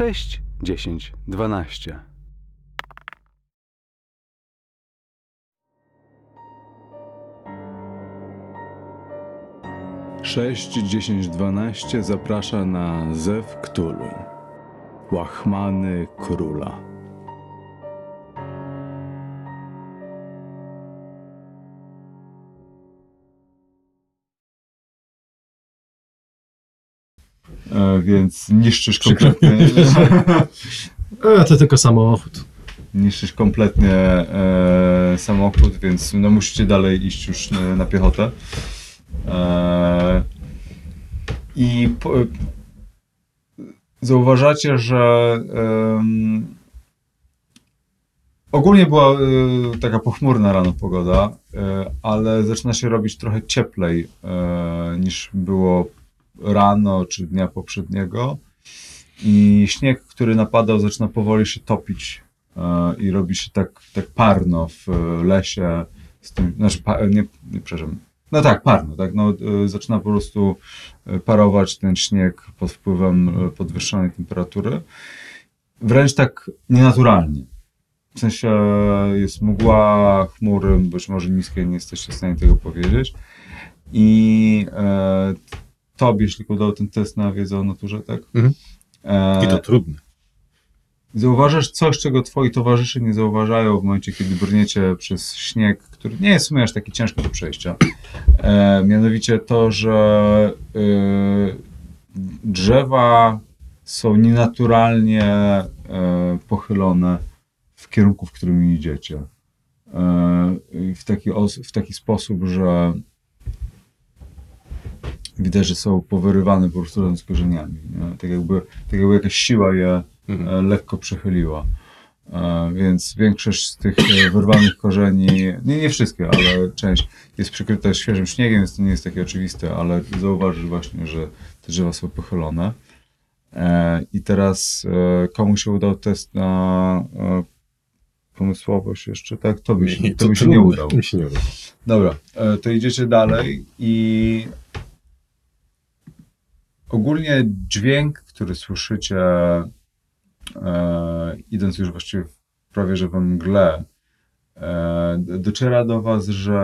6, 10, 12. Sześć, dziesięć, dwanaście zaprasza na Zew Ktulu. Łachmany króla. Więc niszczysz kompletnie, E, to tylko samochód. niszczysz kompletnie e, samochód, więc no musicie dalej iść już na, na piechotę. E, I po, zauważacie, że em, ogólnie była e, taka pochmurna rano pogoda, e, ale zaczyna się robić trochę cieplej e, niż było rano czy dnia poprzedniego. I śnieg, który napadał, zaczyna powoli się topić e, i robi się tak, tak parno w e, lesie. Z tym, znaczy, pa, nie, nie przepraszam. No tak, parno, tak. No, e, zaczyna po prostu e, parować ten śnieg pod wpływem e, podwyższonej temperatury. Wręcz tak nienaturalnie. W sensie e, jest mgła, chmury, być może niskie, nie jesteście w stanie tego powiedzieć. I e, tobie, jeśli udał ten test na wiedzę o naturze, tak? Mhm. E, I to trudne. Zauważasz coś, czego twoi towarzysze nie zauważają w momencie, kiedy brniecie przez śnieg, który nie jest w sumie aż taki ciężki do przejścia. E, mianowicie to, że y, drzewa są nienaturalnie e, pochylone w kierunku, w którym idziecie. E, w, taki w taki sposób, że widać, że są powyrywane po prostu z korzeniami. Nie? Tak, jakby, tak jakby jakaś siła je Mhm. e, lekko przechyliła. E, Więc większość z tych e, wyrwanych korzeni, nie, nie wszystkie, ale część jest przykryta świeżym śniegiem, więc to nie jest takie oczywiste, ale zauważysz właśnie, że te drzewa są pochylone. I teraz komu się udał test na pomysłowość jeszcze, tak? To by się, to się nie trudne. udał. Mi się nie udał. Dobra, to idziecie dalej i ogólnie dźwięk, który słyszycie e, idąc już właściwie prawie że we mgle, e, dociera do was, że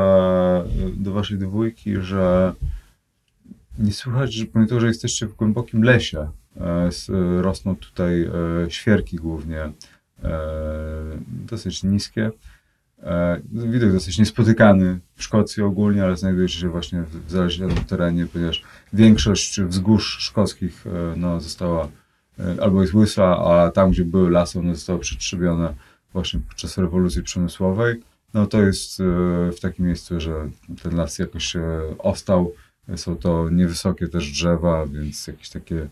do waszej dwójki, że nie słychać, że pomimo że jesteście w głębokim lesie, e, s- rosną tutaj e, świerki głównie, e, dosyć niskie, Widok dosyć niespotykany w Szkocji ogólnie, ale znajduje się właśnie w zależnym terenie, ponieważ większość wzgórz szkockich e, no, została e, albo jest łysa, a tam, gdzie były lasy, one zostały przetrzebione właśnie podczas rewolucji przemysłowej. No to jest e, w takim miejscu, że ten las jakoś ostał. Są to niewysokie też drzewa, więc jakieś takie e,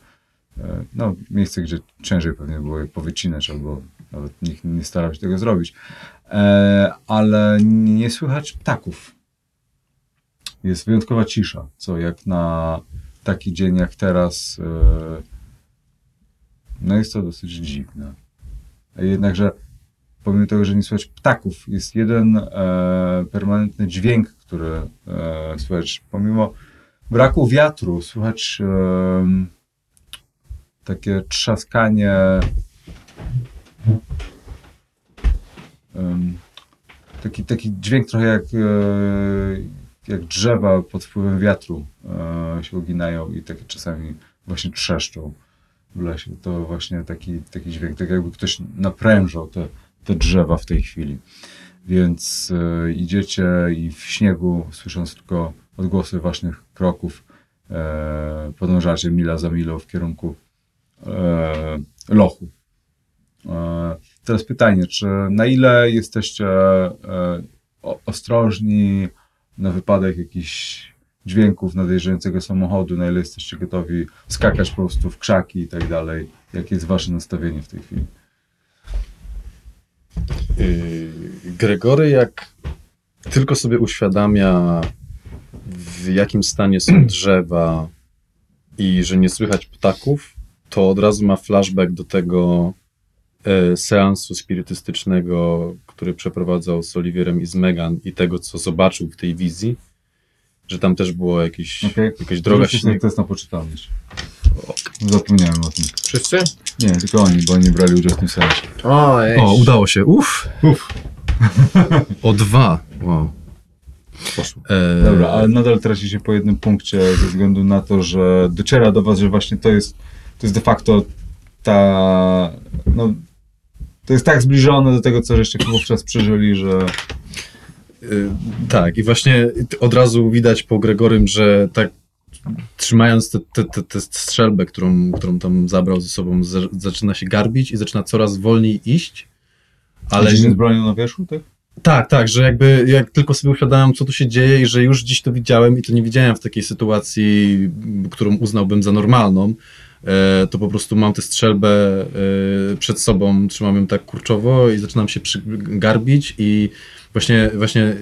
no, miejsce, gdzie ciężej pewnie było je powycinać, albo nawet nikt nie starał się tego zrobić e, ale nie słychać ptaków. Jest wyjątkowa cisza, co jak na taki dzień jak teraz, e, no jest to dosyć dziwne. Jednakże pomimo tego, że nie słychać ptaków, jest jeden e, permanentny dźwięk, który e, słychać. Pomimo braku wiatru, słychać e, takie trzaskanie taki, taki dźwięk trochę jak, e, jak drzewa pod wpływem wiatru e, się uginają i takie czasami właśnie trzeszczą w lesie. To właśnie taki, taki dźwięk, tak jakby ktoś naprężał te, te drzewa w tej chwili. Więc e, idziecie i w śniegu, słysząc tylko odgłosy waszych kroków, podążacie mila za milą w kierunku lochu. E, Teraz pytanie, czy na ile jesteście e, ostrożni na wypadek jakichś dźwięków nadjeżdżającego samochodu, na ile jesteście gotowi skakać po prostu w krzaki i tak dalej? Jakie jest wasze nastawienie w tej chwili? Yy, Gregory, jak tylko sobie uświadamia, w jakim stanie są drzewa i że nie słychać ptaków, to od razu ma flashback do tego e, seansu spirytystycznego, który przeprowadzał z Oliwierem i z Megan i tego, co zobaczył w tej wizji, że tam też było jakieś, Okej. jakaś droga śnieg. test na poczytalność. Zapomniałem o tym. Wszyscy? Nie, tylko oni, bo oni brali udział w tym seansie. Oj, O, udało się. Uff. o dwa. Wow. Poszło. E, Dobra, ale nadal tracicie po jednym punkcie ze względu na to, że dociera do was, że właśnie to jest, to jest de facto ta, no, to jest tak zbliżone do tego, co żeście wówczas przeżyli, że Y, Tak, i właśnie od razu widać po Gregorym, że tak trzymając tę te, te, te strzelbę, którą, którą tam zabrał ze sobą, za- zaczyna się garbić i zaczyna coraz wolniej iść. ale gdzieś z bronią na wierzchu, tak? tak, tak, że jakby jak tylko sobie uświadamiam, co tu się dzieje i że już dziś to widziałem i to nie widziałem w takiej sytuacji, którą uznałbym za normalną, to po prostu mam tę strzelbę e, przed sobą, trzymam ją tak kurczowo i zaczynam się garbić i właśnie, właśnie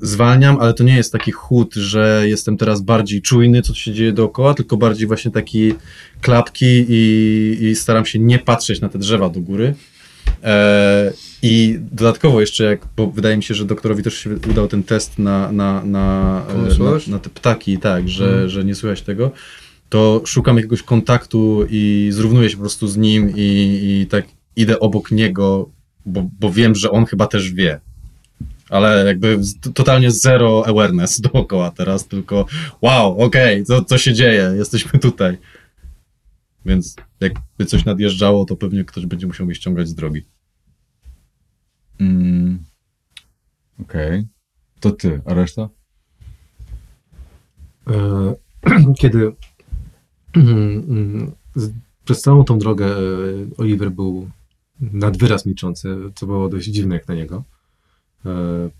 zwalniam, ale to nie jest taki chód, że jestem teraz bardziej czujny, co się dzieje dookoła, tylko bardziej właśnie taki klapki i, i staram się nie patrzeć na te drzewa do góry. E, I dodatkowo jeszcze, jak, bo wydaje mi się, że doktorowi też się udał ten test na, na, na, e, na, na te ptaki, tak, że, Mhm. że nie słychać tego, to szukam jakiegoś kontaktu i zrównuję się po prostu z nim i, i tak idę obok niego, bo, bo wiem, że on chyba też wie. Ale jakby z, totalnie zero awareness dookoła teraz, tylko wow, okej, co, co się dzieje, jesteśmy tutaj. Więc jakby coś nadjeżdżało, to pewnie ktoś będzie musiał mnie ściągać z drogi. Mm. Okej. To ty, a reszta? E, kiedy przez całą tą drogę e, Oliver był nad wyraz milczący, co było dość dziwne jak na niego, e,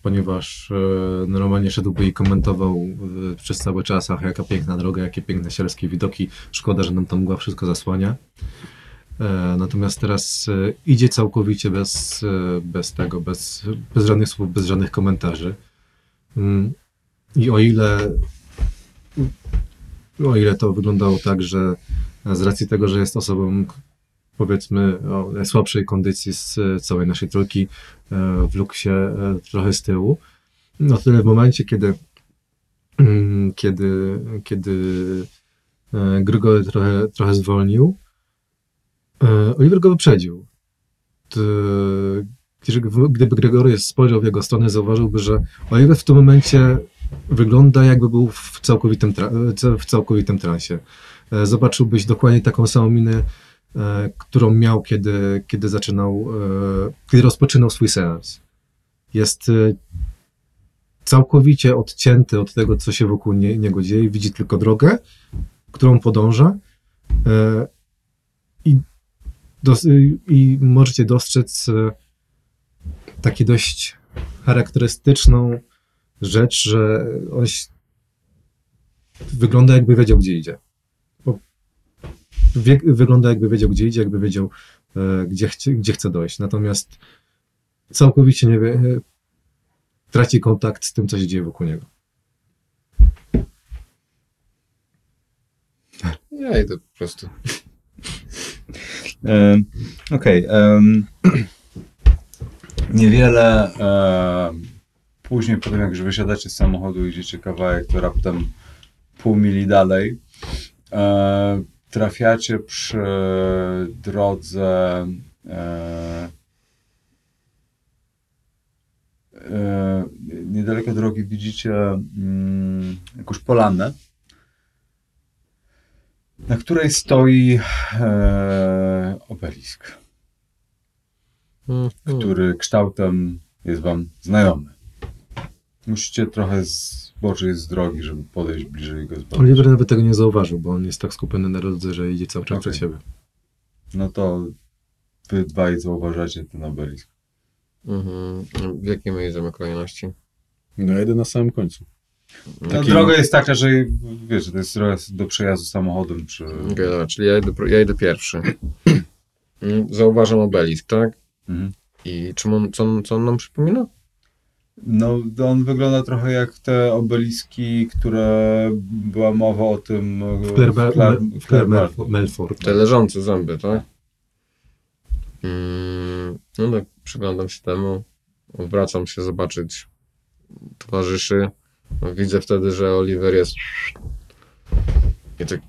ponieważ e, normalnie szedłby i komentował przez cały czas, ach, jaka piękna droga, jakie piękne sierskie widoki, szkoda, że nam ta mgła wszystko zasłania. Natomiast teraz idzie całkowicie bez, bez tego, bez, bez żadnych słów, bez żadnych komentarzy. Mm, I o ile o ile to wyglądało tak, że z racji tego, że jest osobą powiedzmy o najsłabszej kondycji z e, całej naszej trójki, e, wlókł się e, trochę z tyłu. No tyle w momencie, kiedy mm, kiedy, kiedy e, Grygory trochę, trochę zwolnił, e, Oliver go wyprzedził. Gdyby Gregory spojrzał w jego stronę, zauważyłby, że Oliver w tym momencie wygląda jakby był w całkowitym, w całkowitym transie. E, Zobaczyłbyś dokładnie taką samą minę, e, którą miał, kiedy, kiedy zaczynał, e, kiedy rozpoczynał swój seans. Jest całkowicie odcięty od tego, co się wokół nie, niego dzieje, widzi tylko drogę, którą podąża i, dos- i możecie dostrzec takie dość charakterystyczną rzecz, że on wygląda jakby wiedział, gdzie idzie. Wygląda jakby wiedział, gdzie idzie, jakby wiedział, e, gdzie, chcie, gdzie chce dojść. Natomiast całkowicie nie wie, e, traci kontakt z tym, co się dzieje wokół niego. Ja idę po prostu. E, Okej. em, niewiele e, później, potem jak już wysiadacie z samochodu i idziecie kawałek, to raptem pół mili dalej, e, trafiacie przy drodze e, e, niedaleko drogi widzicie mm, jakąś polanę, na której stoi e, obelisk, Mm, mm. który kształtem jest wam znajomy. Musicie trochę zboczyć z drogi, żeby podejść bliżej i go zobaczyć. Oliver nawet tego nie zauważył, bo on jest tak skupiony na drodze, że idzie cały czas Okej. przed siebie. No to wy dwaj zauważacie ten obelisk. Mhm. W jakiej my jedziemy kolejności? No jedę na samym końcu. No, Taki- droga jest taka, że wiesz, że to jest droga do przejazdu samochodem, czy... Okej, dobra, czyli ja idę, ja idę pierwszy. Mm, Zauważam obelisk, tak? Mhm. I czym on, co, on, co on nam przypomina? No, on wygląda trochę jak te obeliski, które była mowa o tym e, W Claire, Bel- Claire- Mel- w Claire Claire Mel- Melford. Te leżące zęby, tak? Mm, no tak, przyglądam się temu, wracam się zobaczyć towarzyszy. No, widzę wtedy, że Oliver jest i tak,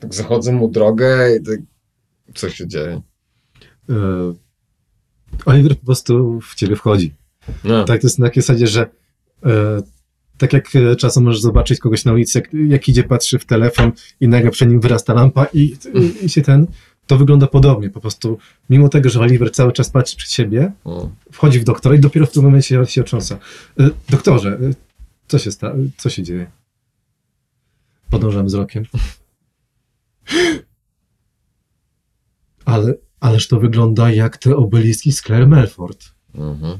tak zachodzę mu drogę i tak Co się dzieje? E, Oliver po prostu w ciebie wchodzi. No, Tak, to jest na takiej zasadzie, że e, tak jak czasem możesz zobaczyć kogoś na ulicy, jak, jak idzie, patrzy w telefon i nagle przed nim wyrasta lampa i, i, i się ten, to wygląda podobnie. Po prostu, mimo tego, że Oliver cały czas patrzy przed siebie, wchodzi w doktora i dopiero w tym momencie się otrząsa. E, doktorze, e, co się sta- co się dzieje? Podążam wzrokiem. Ale, ależ to wygląda jak te obeliski z Claire Melford. mhm.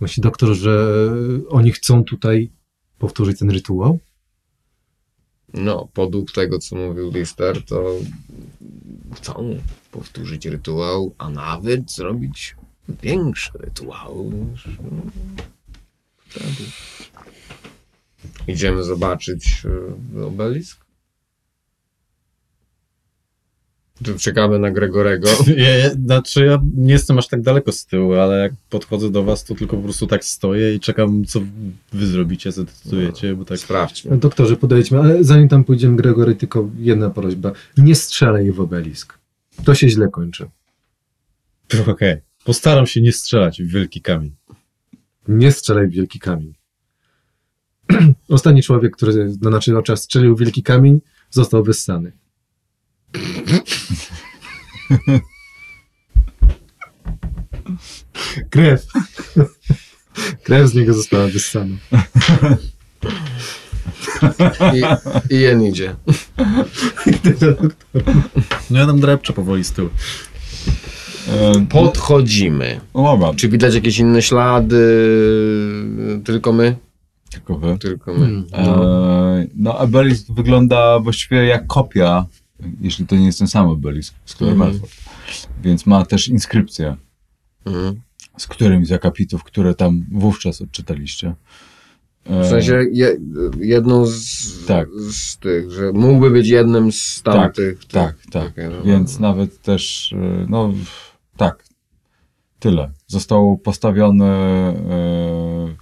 Myśli doktor, że oni chcą tutaj powtórzyć ten rytuał? No, podług tego, co mówił Lister, to chcą powtórzyć rytuał, a nawet zrobić większy rytuał wtedy. Idziemy zobaczyć e, obelisk? Tu czekamy na Gregorego. Ja, ja, znaczy ja nie jestem aż tak daleko z tyłu, ale jak podchodzę do was, to tylko po prostu tak stoję i czekam, co wy zrobicie, co decydujecie, bo tak... Sprawdźmy. Doktorze, podejdźmy, ale zanim tam pójdziemy, Gregory, tylko jedna prośba. Nie strzelaj w obelisk. To się źle kończy. Okej, postaram się nie strzelać w wielki kamień. Nie strzelaj w wielki kamień. Ostatni człowiek, który na naszych oczach strzelił w wielki kamień, został wyssany. Krew. Krew z niego została wyssana. I, i jen idzie. No ja tam drepczę powoli z tyłu. E, Podchodzimy. no dobra, Czy widać jakieś inne ślady? Tylko my? tylko wy. Tylko my. E, no, obelisk wygląda właściwie jak kopia, jeśli to nie jest ten sam obelisk z Mhm. Melford. Więc ma też inskrypcję Mhm. z którymś z akapitów, które tam wówczas odczytaliście. E, W sensie je, jedną z, Tak. z tych, że mógłby być jednym z tamtych. Tak, tak. Okej, no, Więc nawet też, e, no tak, tyle. Został postawiony e,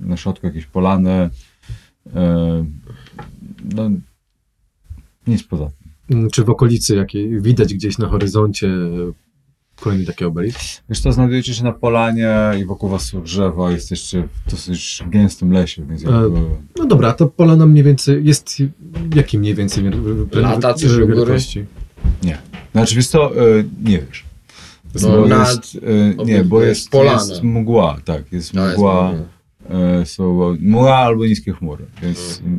na środku jakieś polany. E, no, nic poza tym. Mm, Czy w okolicy jakiej widać gdzieś na horyzoncie kolejny taki obelisk? Wiesz co, znajdujecie się na polanie i wokół was są drzewa, jesteście w dosyć gęstym lesie, więc jakby... No dobra, to pola nam mniej więcej jest jaki mniej więcej Lata coś u góry? wielkości? Znaczy, wiesz co, e, nie wiesz. No, Bo nad- jest, e, nie, bo jest jest, polana. jest mgła, tak, jest To jest mgła, e, są mgła albo niskie chmury, więc Bo,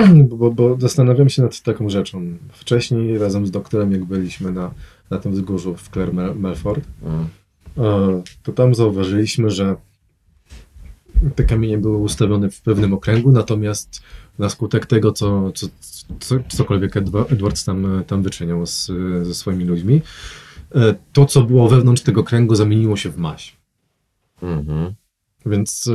bo, bo zastanawiam się nad taką rzeczą. Wcześniej razem z doktorem, jak byliśmy na, na tym wzgórzu w Claire Mel- Melford, Mhm. e, to tam zauważyliśmy, że te kamienie były ustawione w pewnym okręgu, natomiast na skutek tego, co, co, co, cokolwiek Edwa- Edwards tam, tam wyczyniał z, ze swoimi ludźmi, e, to, co było wewnątrz tego kręgu, zamieniło się w maś. Mhm. Więc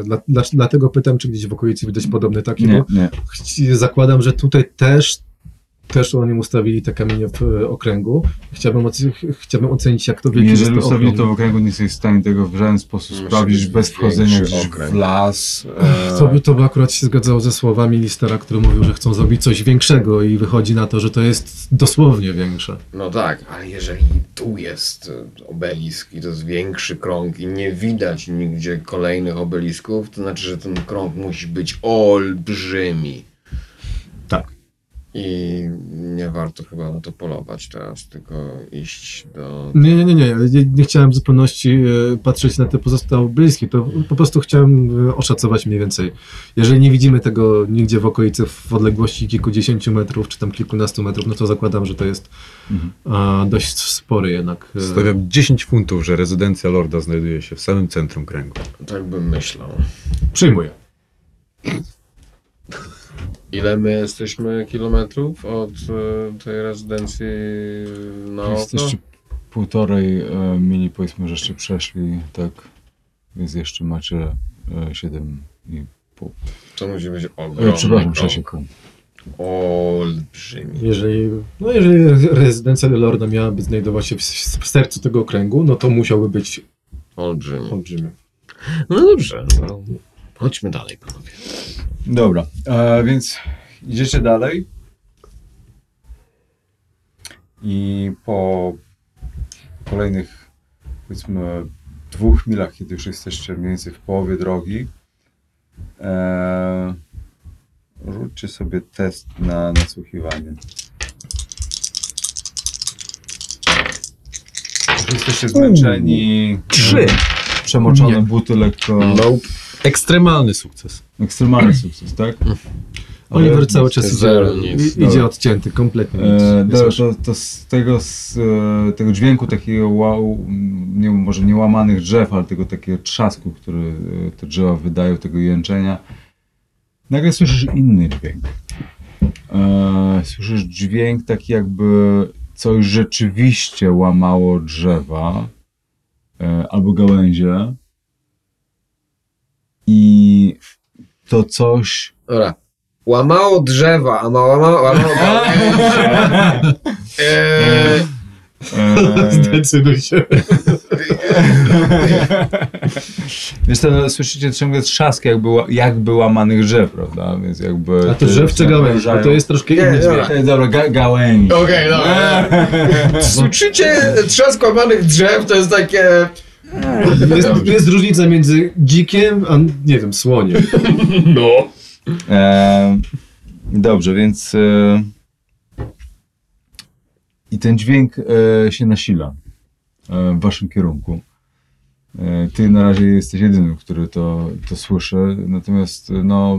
e, dla, dla, dlatego pytam, czy gdzieś w okolicy widać podobne takie, nie, bo nie. zakładam, że tutaj też, też oni ustawili te kamienie w e, okręgu. Chciałbym, oce- chciałbym ocenić, jak to wielki Jeżeli jest to ustawili to w okręgu, nie jesteś w stanie tego w żaden sposób Musi sprawdzić bez wchodzenia gdzieś okręg. w las. E, To by, to by akurat się zgadzało ze słowami Listera, który mówił, że chcą zrobić coś większego i wychodzi na to, że to jest dosłownie większe. No tak, ale jeżeli tu jest e, obelisk i to jest większy krąg i nie widać nigdzie kolejnych obelisków, to znaczy, że ten krąg musi być olbrzymi. I nie warto chyba na to polować teraz, tylko iść do... Nie, nie, nie, nie. Nie, nie chciałem w zupełności e, patrzeć na te pozostałe bliskie. To po prostu chciałem e, oszacować mniej więcej. Jeżeli nie widzimy tego nigdzie w okolicy w odległości kilkudziesięciu metrów, czy tam kilkunastu metrów, no to zakładam, że to jest Mhm. a, dość spory jednak. e, Stawiam 10 funtów, że rezydencja Lorda znajduje się w samym centrum kręgu. Tak bym myślał. Przyjmuję. Ile my jesteśmy kilometrów od e, tej rezydencji na oko? Jesteście półtorej e, mili, powiedzmy, że jeszcze przeszli, tak, więc jeszcze macie e, 7 i pół. To musi być E, ogromny przepraszam, krąg. 6,5. Olbrzymi. Jeżeli, no jeżeli rezydencja Lorda miałaby znajdować się w, w sercu tego okręgu, no to musiałby być Olbrzymi. olbrzymi. No dobrze, no. Chodźmy dalej, panowie. Dobra, e, więc idziecie dalej I po kolejnych, powiedzmy, dwóch milach, kiedy już jesteście mniej więcej w połowie drogi, e, rzućcie sobie test na nasłuchiwanie. Już jesteście zmęczeni. Trzy. Przemoczone Nie. buty lekko. Nope. Ekstremalny sukces. Ekstremalny sukces, tak? Oliver cały czas idzie, Zero, nic. i- idzie odcięty, kompletnie nic. E, dobra, to, to z tego, z, e, tego dźwięku takiego wow, nie, może nie łamanych drzew, ale tego takiego trzasku, który e, te drzewa wydają, tego jęczenia, nagle słyszysz inny dźwięk. E, słyszysz dźwięk taki jakby coś rzeczywiście łamało drzewa albo gałęzie i to coś Dobra. Łamało drzewa, a ma łamało, łamało gałęzie. Eee, e, Zdecyduj się. Więc to słyszycie ciągle trzask jakby, jakby łamanych drzew, prawda? Więc jakby... A to drzew czy gałęź? Bo to jest troszkę inny dobra. dźwięk. Dobra, ga gałęzi. Okej, dobra. Słyszycie trzask łamanych drzew, to jest takie... Jest, jest różnica między dzikiem, a nie wiem, słoniem. No. E, dobrze, więc... E, I ten dźwięk e, się nasila e, w waszym kierunku. E, ty na razie jesteś jedynym, który to, to słyszy, natomiast no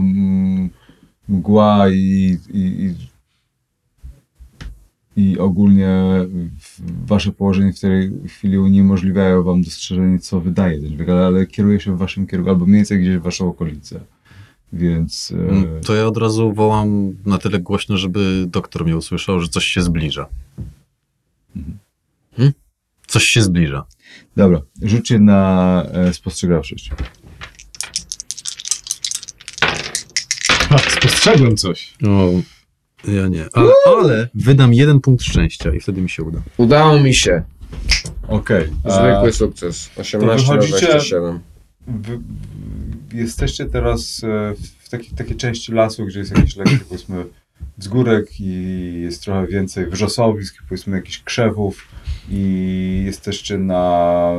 mgła i, i, i, i ogólnie wasze położenie w tej chwili uniemożliwiają wam dostrzeżenie, co wydaje ten dźwięk, ale, ale kieruje się w waszym kierunku, albo mniej więcej gdzieś w waszą okolicę. Więc... E, Mm, To ja od razu wołam na tyle głośno, żeby doktor mnie usłyszał, że coś się zbliża. Hmm? Coś się zbliża. Dobra, rzućcie na e, spostrzegawczość. A, spostrzegłem coś. O, ja nie. Ale, ale wydam jeden punkt szczęścia i wtedy mi się uda. Udało mi się. Okej. Zwykły sukces. 18 na wychodzicie- 27. Wy, wy, jesteście teraz e, w takiej, takiej części lasu, gdzie jest jakiś lekki, powiedzmy, wzgórek i jest trochę więcej wrzosowisk, powiedzmy, jakichś krzewów i jesteście na,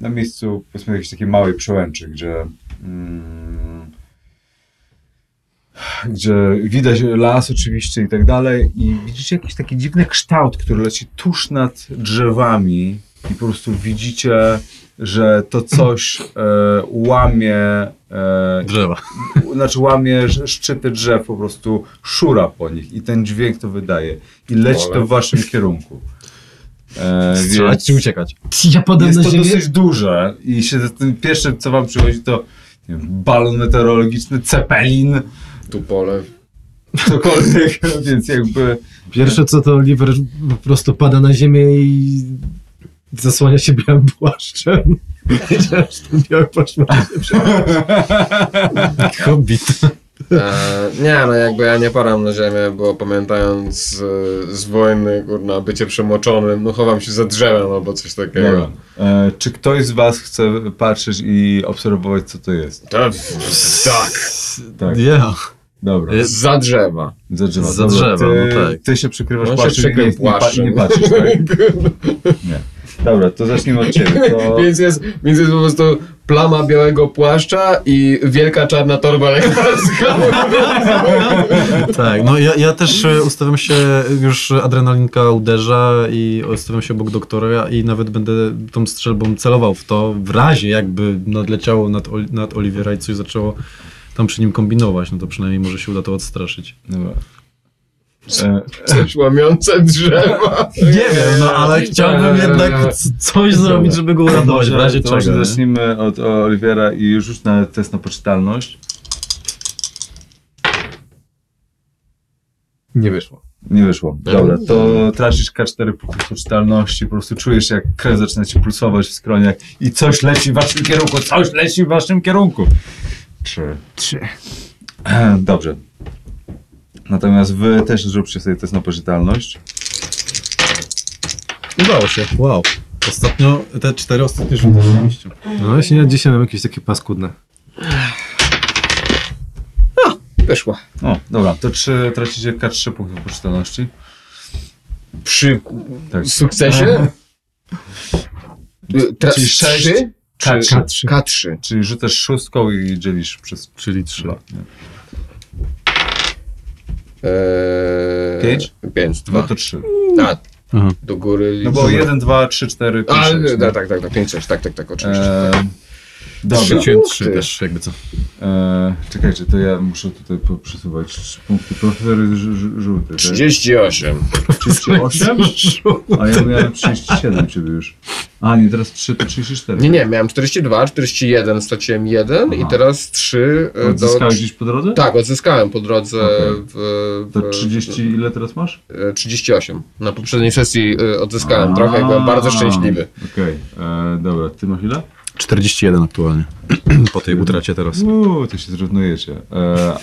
na miejscu, powiedzmy, jakiejś takiej małej przełęczy, gdzie mm, gdzie widać las oczywiście i tak dalej. I widzicie jakiś taki dziwny kształt, który leci tuż nad drzewami i po prostu widzicie, że to coś e, łamie e, Drzewa. znaczy łamie sz- szczyty drzew, po prostu szura po nich i ten dźwięk to wydaje i leci to w waszym kierunku. E, Strzelać czy uciekać? Ja padam jest na to ziemię. dosyć duże i się tym pierwsze co wam przychodzi to nie wiem, balon meteorologiczny, cepelin, Tu pole. cokolwiek, więc jakby Pierwsze co to Oliver po prostu pada na ziemię i zasłania się białym płaszczem. Wiedziałem, że ten biały płaszcz może się przebrać. Hobbit. Eee, nie, no jakby ja nie padam na ziemię, bo pamiętając e, z wojny, kurna, bycie przemoczonym, no chowam się za drzewem albo coś takiego. E, czy ktoś z was chce patrzeć i obserwować co to jest? To, tak. Tak, Ja. dobra. Jest- Za drzewa. Za drzewa. Za drzewa, ty, no tak. Ty się przykrywasz się płaszczem i nie, nie patrzysz, tak? Nie. Dobra, to zacznijmy od ciebie. To... Więc, jest, więc jest po prostu plama białego płaszcza i wielka czarna torba lekarska. Tak, no ja, ja też e, ustawiam się, już adrenalinka uderza i ustawiam się obok doktora i nawet będę tą strzelbą celował w to, w razie jakby nadleciało nad, nad Oliwiera i coś zaczęło tam przy nim kombinować, no to przynajmniej może się uda to odstraszyć. Dobra. E, Coś łamiące drzewa. Nie wiem, no ale chciałbym jednak c- coś zrobić, żeby go uratować, w razie może czego. zacznijmy od Oliwiera i rzuć na test na poczytalność. Nie wyszło. Nie wyszło. Dobra, to tracisz K4 punktów poczytalności, po prostu czujesz jak krew zaczyna ci pulsować w skroniach i coś leci w waszym kierunku, coś leci w waszym kierunku. Trzy. Trzy. Dobrze. Natomiast wy też zróbcie sobie test na poczytalność. Udało się, wow. Ostatnio, te cztery ostatnie rzuty rzeczywiście. No właśnie ja dzisiaj mam jakieś takie paskudne. Wyszła. O, dobra, to trzy, tracicie K3 punktów poczytalności. przy Tak. sukcesie? Y, Teraz Czyli sześć? trzy? Czy- K3. K3. Czyli rzucasz szóstką i dzielisz przez Czyli trzy. dwa. nie? Eee, Pięć? Pięć, No dwa. to trzy. Aha. do góry. No bo jeden, dwa, trzy, cztery, pięć, A, sześć, tak, tak, tak, tak, pięć, sześć, tak, tak, tak, oczywiście. Eee, Dobra. Rzuciłem punkty. trzy też, jakby co. Eee, czekajcie, to ja muszę tutaj przesuwać punkty. Profesor jest żółty, tak? 38. 38? A ja miałem 37 ciebie już. A nie, teraz 3 to 34. Nie, nie, miałem 42, 41, straciłem 1 i Aha. teraz 3 do... Odzyskałeś gdzieś po drodze? Tak, odzyskałem po drodze Okej. w, w, To 30 ile teraz masz? e, 38. Na poprzedniej sesji e, odzyskałem A. trochę i byłem bardzo szczęśliwy. Okej, eee, dobra, ty masz ile? 41 aktualnie. Po tej utracie teraz. Uuu, to się zrównujecie. Eee,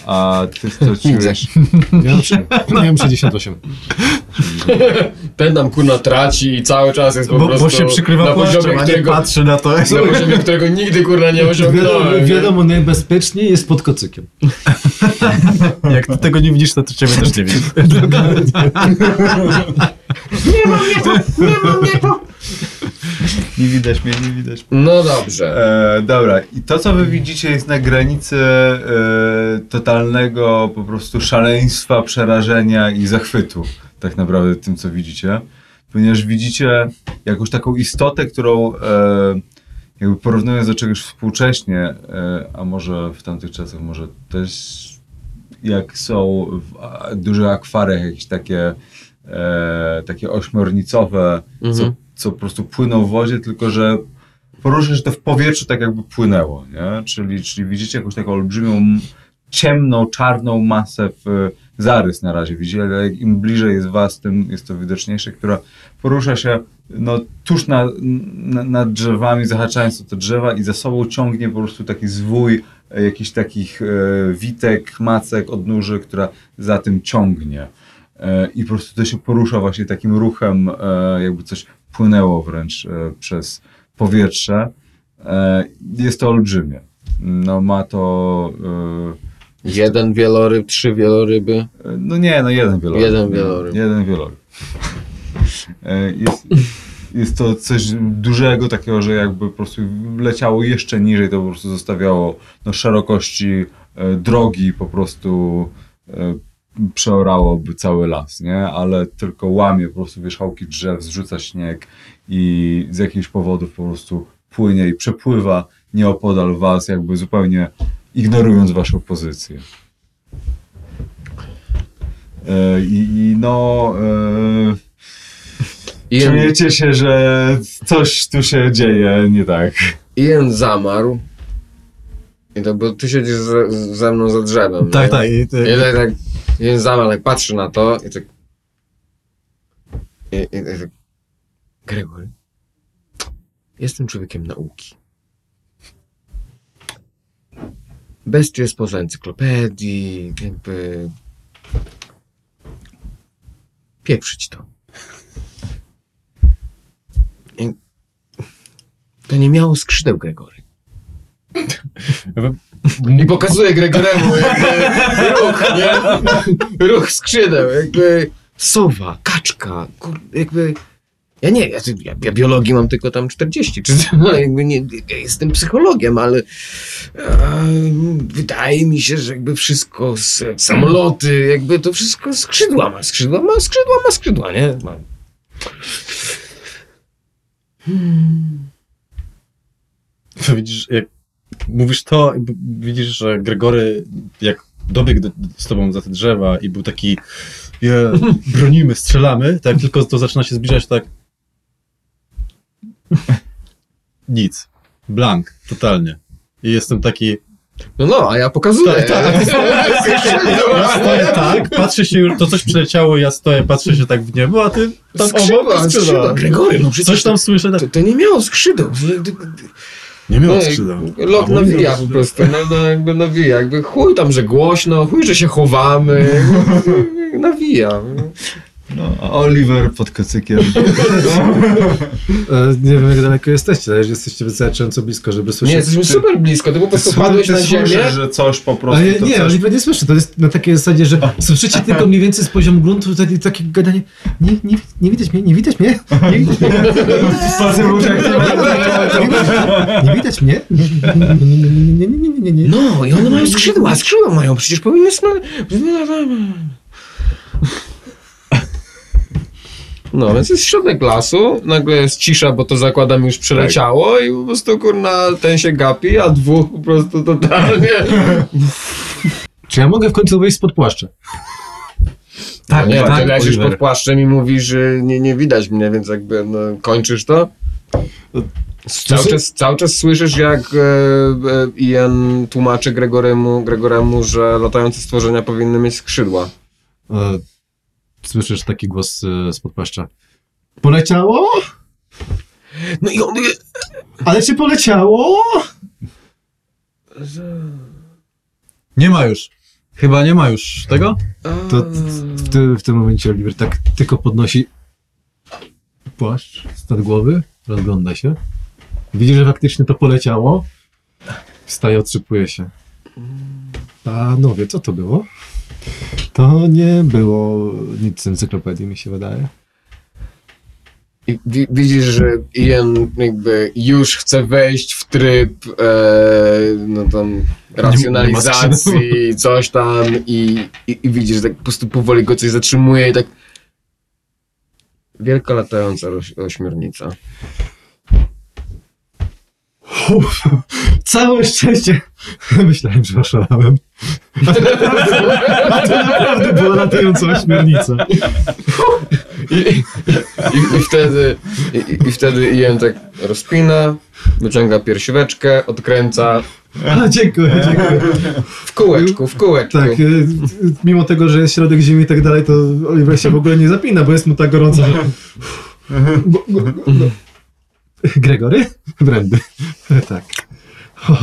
a ty straciłeś... Miałem, trzy- miałem 68. Ten nam kurna traci i cały czas jest po Bo, prostu bo się przykrywa na poziomie, płaszczem, a nie którego, patrzy na to. na poziomie, którego nigdy kurna nie Wiadomo, osiągnąłem. nie? wiadomo najbezpieczniej jest pod kocykiem. Jak ty tego nie widzisz, to, to ciebie też nie widzisz. Nie widać mnie, nie widać. No dobrze. E, dobra, i to co wy widzicie jest na granicy e, totalnego po prostu szaleństwa, przerażenia i zachwytu, tak naprawdę tym co widzicie, ponieważ widzicie jakąś taką istotę, którą e, jakby porównując do czegoś współcześnie, e, a może w tamtych czasach może też jak są w a, dużych akwarach jakieś takie e, takie ośmiornicowe, co, Mhm. co po prostu płyną w wodzie, tylko że porusza się to w powietrzu tak jakby płynęło, nie? Czyli, czyli widzicie jakąś taką olbrzymią, ciemną, czarną masę w zarys na razie widzicie, ale im bliżej jest was, tym jest to widoczniejsze, która porusza się no, tuż na, na, nad drzewami, zahaczając o te drzewa i za sobą ciągnie po prostu taki zwój e, jakichś takich e, witek, macek, odnóży, która za tym ciągnie. E, I po prostu to się porusza właśnie takim ruchem, e, jakby coś płynęło wręcz e, przez powietrze. Jest to olbrzymie. No ma to... Jeden wieloryb, trzy wieloryby. No nie, no jeden wieloryb. Jeden wieloryb. Jeden wieloryb. Jest, jest to coś dużego takiego, że jakby po prostu leciało jeszcze niżej, to po prostu zostawiało no, szerokości drogi po prostu przeorałoby cały las, nie? Ale tylko łamie po prostu wierzchołki drzew, zrzuca śnieg i z jakichś powodów po prostu płynie i przepływa nieopodal was, jakby zupełnie ignorując waszą pozycję. E, I, i no... E, Ian, Czujecie się, że coś tu się dzieje nie tak. Ian zamarł. I to, bo ty siedzisz ze, ze mną za drzewem. Tak, nie? tak. I, I ty, tak, tak Ian zamarł, jak patrzy na to i tak... I, i, i tak... Gregory, jestem człowiekiem nauki. Bez cię spoza encyklopedii, jakby... Pieprzyć to. I... To nie miało skrzydeł, Gregory. I pokazuje Gregoremu jakby ruch, nie? Ruch skrzydeł, jakby sowa, kaczka, kur, jakby... Ja nie, ja, ja, ja biologii mam tylko tam 40, czy no, jakby nie, ja jestem psychologiem, ale e, wydaje mi się, że jakby wszystko, z, samoloty, jakby to wszystko skrzydła ma, skrzydła ma, skrzydła ma, skrzydła, nie? Ma. to widzisz, jak mówisz to, widzisz, że Gregory, jak dobiegł do, z tobą za te drzewa i był taki je, bronimy, strzelamy, tak tylko to zaczyna się zbliżać tak nic. Blank, totalnie. I jestem taki, No no, a ja pokazuję. Tak, tak. ja stoję tak, patrzę się już, to coś przyleciało, ja stoję, patrzę się tak w niebo, a ty tam Skrzydła, obok skrzydła. skrzydła. Gregory, no przecież Coś tam słyszę, tak, To, to nie miało skrzydeł. Nie miał No, skrzydeł. Lot nawija po prostu, no, no jakby nawija, jakby chuj tam, że głośno, chuj, że się chowamy, nawija. No, a Oliver pod kocykiem. E, nie wiem, jak daleko jesteście, ale jesteście wystarczająco blisko, żeby Nie, słyszeć. jesteśmy super blisko, ty po prostu padłeś Ty na ziemię. słyszysz, że coś po prostu... Ale nie, coś... Oliver nie słyszy. To jest na takiej zasadzie, że słyszycie tylko mniej więcej z poziomu gruntu takie, takie gadanie. Nie, nie, nie widać mnie, nie widać mnie. Nie widać mnie. Nie widać mnie. Nie, nie, nie, nie, nie, nie, nie, nie. No, i one mają skrzydła, skrzydła mają, przecież powinny sma- No, więc jest środek lasu, nagle jest cisza, bo to zakładam już przeleciało i po prostu kurna ten się gapi, a dwóch po prostu totalnie. Czy ja mogę w końcu wyjść spod płaszcza? Tak, nie, tak, ty leżysz pod płaszczem i mówisz, że nie, nie widać mnie, więc jakby no, kończysz to. Cały czas, cały czas słyszysz, jak e, e, Ian tłumaczy Gregoremu, Gregoremu, że latające stworzenia powinny mieć skrzydła. E, Słyszysz taki głos e, spod płaszcza. Poleciało? No i on... Ale czy poleciało? Nie ma już. Chyba nie ma już tego? To w, ty, w tym momencie Oliver tak tylko podnosi płaszcz z głowy, rozgląda się. Widzi, że faktycznie to poleciało. Wstaje, otrzypuje się. Panowie, co to było? To nie było nic z encyklopedii, mi się wydaje. I wi- widzisz, że Ian jakby już chce wejść w tryb e, no tam racjonalizacji, coś tam i, i, i widzisz, że tak po prostu powoli go coś zatrzymuje i tak wielka latająca roś, ośmiornica. Całe szczęście! Myślałem, że oszalałem. A to naprawdę, a to naprawdę była latająca ośmiornica. I, i, i, wtedy, i, I wtedy Ian tak rozpina, wyciąga piersióweczkę, odkręca A, dziękuję, dziękuję. w kółeczku, w kółeczku. Tak, y, mimo tego, że jest środek zimy i tak dalej, to Oliver się w ogóle nie zapina, bo jest mu tak gorąco, że... Bo- bo- no. Gregory? Brandy. Tak. O.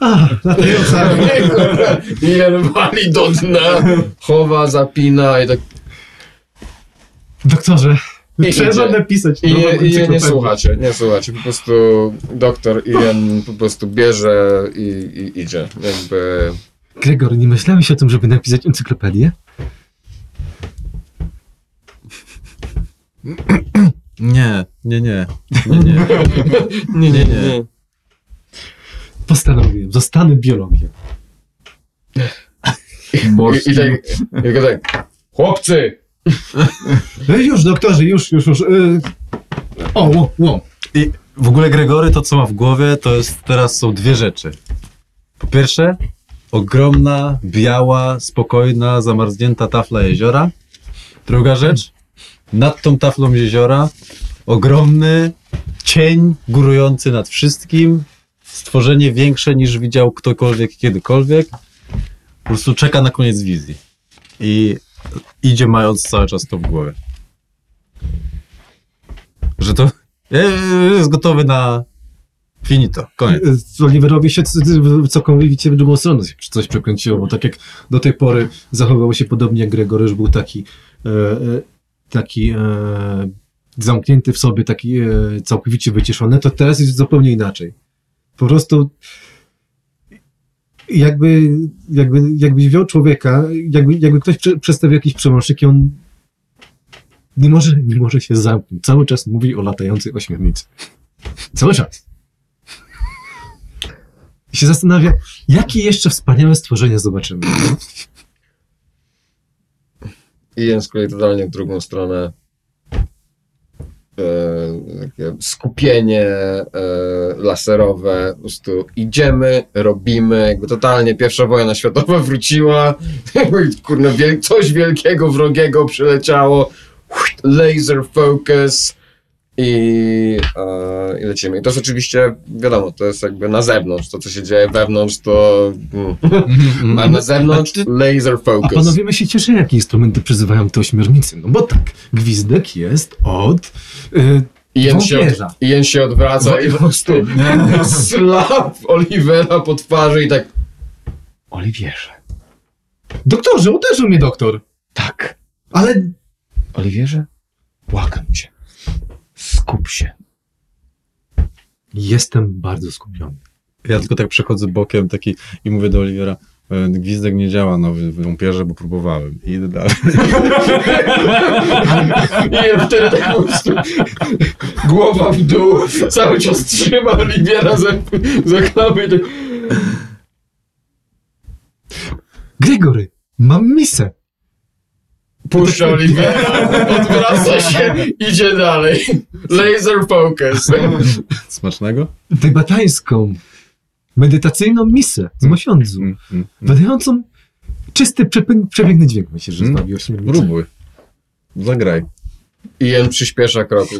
A, latająca. Ian wali do dna, chowa, zapina i tak Doktorze, I trzeba idzie. napisać I nie, i nie, nie słuchacie, nie słuchacie. Po prostu doktor Ian po prostu bierze i, i idzie. Jakby. Gregory, nie myślałeś o tym, żeby napisać encyklopedię? Nie, nie, nie. Nie, nie. Nie, nie, nie. Postanowiłem, zostanę biologiem. I, i tak, i tylko tak. Chłopcy! E, Już, doktorze, już, już, już. y, O, ło, ło. I w ogóle Gregory to, co ma w głowie, to jest teraz są dwie rzeczy. Po pierwsze, ogromna, biała, spokojna, zamarznięta tafla jeziora. Druga rzecz, nad tą taflą jeziora ogromny cień górujący nad wszystkim, stworzenie większe niż widział ktokolwiek kiedykolwiek. Po prostu czeka na koniec wizji. I idzie mając cały czas to w głowie. Że to jest gotowy na finito, koniec. Oliverowi się całkowicie w drugą stronę się coś przekręciło, bo tak jak do tej pory zachowywał się podobnie jak Gregory, już był taki e, e, taki e, zamknięty w sobie, taki e, całkowicie wyciszony, to teraz jest zupełnie inaczej. Po prostu jakby, jakby, jakbyś wziął człowieka, jakby, jakby ktoś prze, przedstawił jakiś przełącznik i on nie może, nie może się zamknąć. Cały czas mówi o latającej ośmiornicy. Cały czas. I się zastanawia, jakie jeszcze wspaniałe stworzenia zobaczymy. Ian z kolei totalnie w drugą stronę. E, skupienie e, laserowe, po prostu idziemy, robimy, jakby totalnie pierwsza wojna światowa wróciła, kurna, coś wielkiego, wrogiego przyleciało, laser focus i, e, i lecimy. I to jest oczywiście, wiadomo, to jest jakby na zewnątrz, to co się dzieje wewnątrz to, mm. a na zewnątrz laser A focus. panowie my się cieszymy, jakie instrumenty przyzywają te ośmiornicy. No bo tak, gwizdek jest od y, Ian się, wątpierza. od, Ian się odwraca i po prostu slap Olivera po twarzy i tak Oliwierze. Doktorze, uderzył mnie doktor. Tak. Ale Oliwierze, błagam cię. Skup się. Jestem bardzo skupiony. Ja tylko tak przechodzę bokiem taki i mówię do Oliwiera, e, gwizdek nie działa na wy- wąpierze, bo próbowałem. I idę dalej. I wtedy tak po prostu głowa w dół, cały czas trzyma Oliwiera za, za klapy i tak... Gregory, mam misę. Puszcza Oliwiera, odwraca się, idzie dalej. Laser focus. Smacznego? Tybetańską, medytacyjną misę z Mosiądzu. Mm, mm, mm. Wydającą czysty, przepięk- przepiękny dźwięk. Myślę, że Mm. zbawi ośmiornicę. Próbuj. Zagraj. Ian przyspiesza kroku.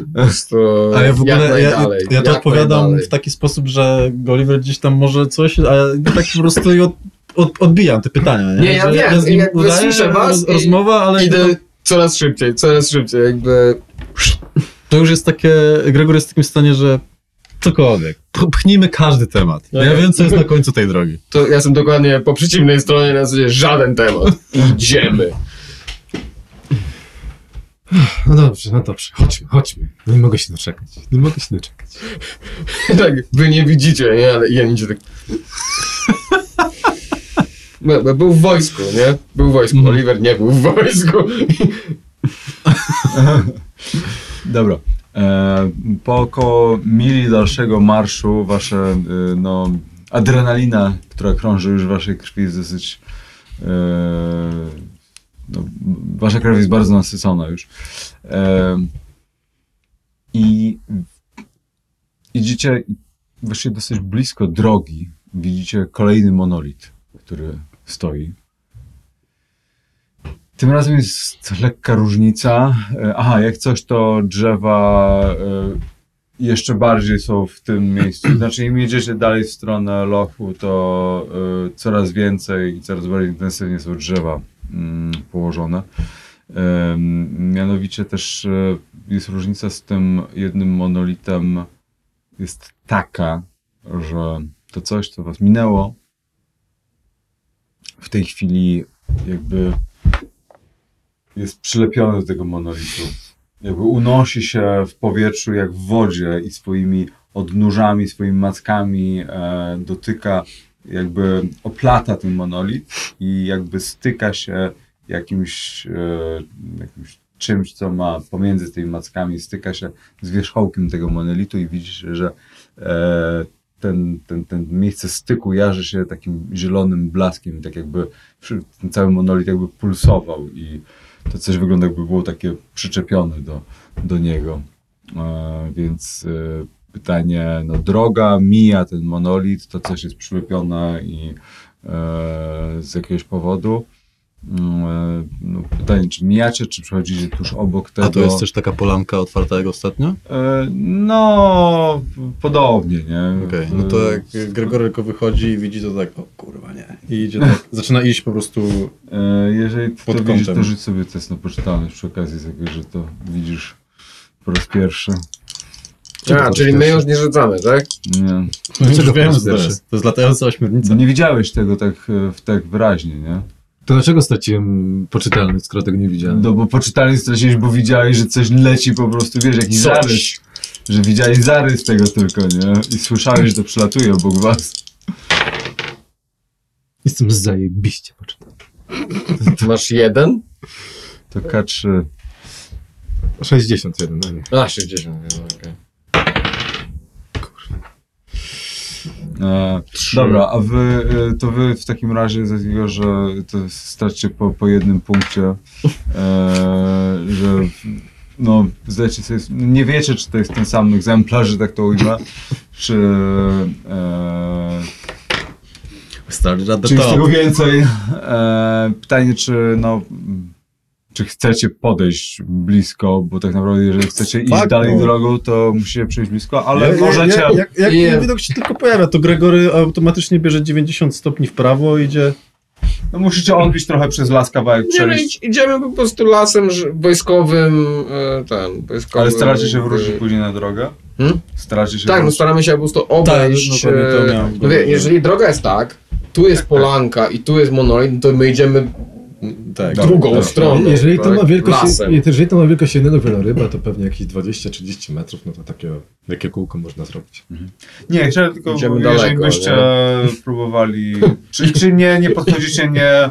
A ja w ogóle, ja, ja to jak odpowiadam najdalej. w taki sposób, że Oliver gdzieś tam może coś, a tak po prostu i od, od, odbijam te pytania. Nie, Nie, ja Że wiem, z nim jakby udaję słyszę was rozmowa, ale Idę coraz szybciej, coraz szybciej, jakby... to już jest takie, Gregor jest w takim stanie, że cokolwiek, pchnijmy każdy temat. Ja Okej. wiem, co jest na końcu tej drogi. To ja jestem dokładnie po przeciwnej stronie, na zasadzie żaden temat. Idziemy. No dobrze, no dobrze, chodźmy, chodźmy. No nie mogę się doczekać. Nie mogę się doczekać. tak, wy nie widzicie, nie? Ale Ian idzie tak... Był w wojsku, nie? Był w wojsku. Mhm. Oliver nie był w wojsku. Dobra. E, po około mili dalszego marszu wasze, e, no, adrenalina, która krąży już w waszej krwi jest dosyć... E, no, wasza krew jest bardzo nasycona już. E, I idziecie właściwie dosyć blisko drogi. Widzicie kolejny monolit, który stoi. Tym razem jest lekka różnica. E, Aha, jak coś, to drzewa e, jeszcze bardziej są w tym miejscu. Znaczy, im jedziecie dalej w stronę lochu, to e, coraz więcej i coraz bardziej intensywnie są drzewa mm, położone. Mianowicie też jest różnica z tym jednym monolitem jest taka, że to coś, co was minęło, w tej chwili jakby jest przylepiony do tego monolitu. Jakby unosi się w powietrzu jak w wodzie i swoimi odnóżami, swoimi mackami e, dotyka, jakby oplata ten monolit i jakby styka się jakimś, e, jakimś czymś, co ma pomiędzy tymi mackami, styka się z wierzchołkiem tego monolitu i widzisz, że e, ten, ten, ten miejsce styku jarzy się takim zielonym blaskiem, tak jakby ten cały monolit jakby pulsował i to coś wygląda jakby było takie przyczepione do, do niego. E, więc e, pytanie, no droga mija ten monolit, to coś jest przylepione i e, z jakiegoś powodu. Mm, e, No, pytanie, czy mijacie, czy przechodzicie tuż obok tego? A to jest też taka polanka otwarta jak ostatnio? E, No, podobnie, nie? Okej, no to jak Gregory tylko wychodzi i widzi to tak, o kurwa nie. I idzie tak, zaczyna iść po prostu, E, Jeżeli ty Pod to widzisz, to rzuć sobie test na poczytalność przy okazji tego, że to widzisz po raz pierwszy. A, czyli my już nie rzucamy, tak? Nie. co to jest. To jest latająca ośmiornica. No nie widziałeś tego tak, w- tak wyraźnie, nie? To dlaczego straciłem poczytalność, skoro tego nie widziałem? No bo poczytalność straciłeś, bo widziałeś, że coś leci po prostu, wiesz, jakiś Coś. zarys. Że widziałeś zarys tego tylko, nie? I słyszałeś, że to przelatuje obok was. Jestem zajebiście poczytany. Masz jeden? To K3. 61, no nie. A, 60, no, okej. E, dobra, a wy, e, to wy w takim razie z takiego, że to stracicie po, po jednym punkcie, e, że no, zdajecie sobie, nie wiecie, czy to jest ten sam egzemplarz, że tak to ujmę, czy, e, Start at the czy jest tego więcej. E, pytanie, czy no, czy chcecie podejść blisko, bo tak naprawdę jeżeli chcecie iść Tak, dalej no. drogą, to musicie przejść blisko, ale Jak- możecie... Jak, jak, jak ten widok się tylko pojawia, to Gregory automatycznie bierze 90 stopni w prawo i idzie... No musicie odbić trochę przez las kawałek Nie, no, przejść. idź- idziemy po prostu lasem wojskowym, e, ten, wojskowym... Ale staracie się wrócić później na drogę? Hmm? Staracie się Tak, no wrócić. staramy się po prostu obejść. Tak, to e, no wie, że- jeżeli droga jest tak, tu jest polanka i tu jest monolit, no to my idziemy Tak. Drugą dobra. stroną. Jeżeli to, tak? ma wielkość, Lasem. jeżeli to ma wielkość jednego wieloryba, to pewnie jakieś 20-30 metrów, no to takie wielkie kółko można zrobić. Nie, chciałem tylko, Idziemy jeżeli daleko, byście próbowali, czy, czy nie, nie podchodzicie, nie,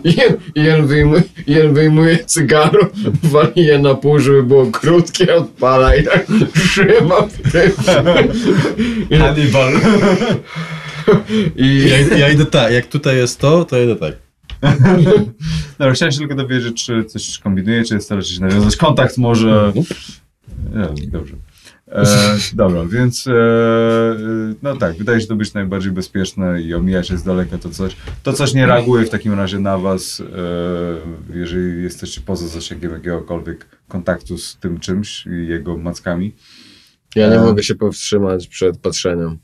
Jen, wyjmuje, jen wyjmuje cygaro, wali je na pół, żeby było krótkie, odpala i tak trzyma w tym. Hannibal. i Ja, ja idę tak, jak tutaj jest to, to idę tak. Dobra, chciałem się tylko dowiedzieć, czy coś kombinuje, czy staracie się nawiązać kontakt może. Nie, dobrze. E, dobra, więc e, e, no tak, wydaje się to być najbardziej bezpieczne i omijacie z daleka to coś. To coś nie reaguje w takim razie na was, e, jeżeli jesteście poza zasięgiem jakiegokolwiek kontaktu z tym czymś i jego mackami. ja nie E. mogę się powstrzymać przed patrzeniem.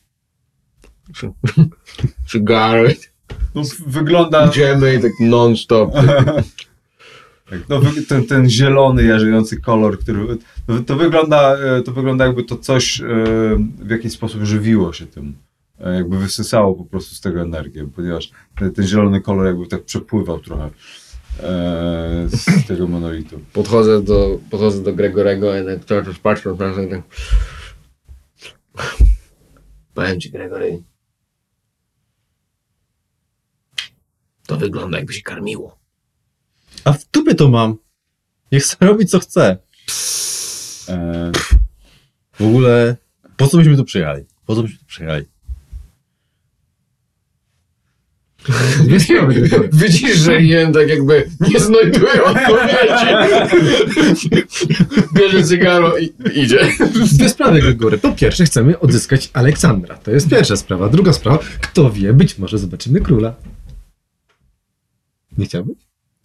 Cygaro, No, wygląda, idziemy i tak non-stop. Tak, no, ten, ten zielony, jarzejący kolor, który. To, to, wygląda, e, to wygląda jakby to coś e, w jakiś sposób żywiło się tym. E, Jakby wysysało po prostu z tego energię, ponieważ ten, ten zielony kolor jakby tak przepływał trochę z tego monolitu. Podchodzę do, podchodzę do Gregorego i tak cały czas patrzę na tak... Powiem ci, Gregory. To wygląda jakby się karmiło. A w dupie to mam. Niech sobie robi co chce. E, W ogóle, po co byśmy tu przyjechali? Po co byśmy tu przyjechali? Widzisz, że Jen tak jakby nie znajduje odpowiedzi. Bierze cygaro i idzie. Dwie sprawy, Gregory. Po pierwsze, chcemy odzyskać Aleksandra. To jest pierwsza sprawa. Druga sprawa, kto wie, być może zobaczymy króla. Nie chciałbyś?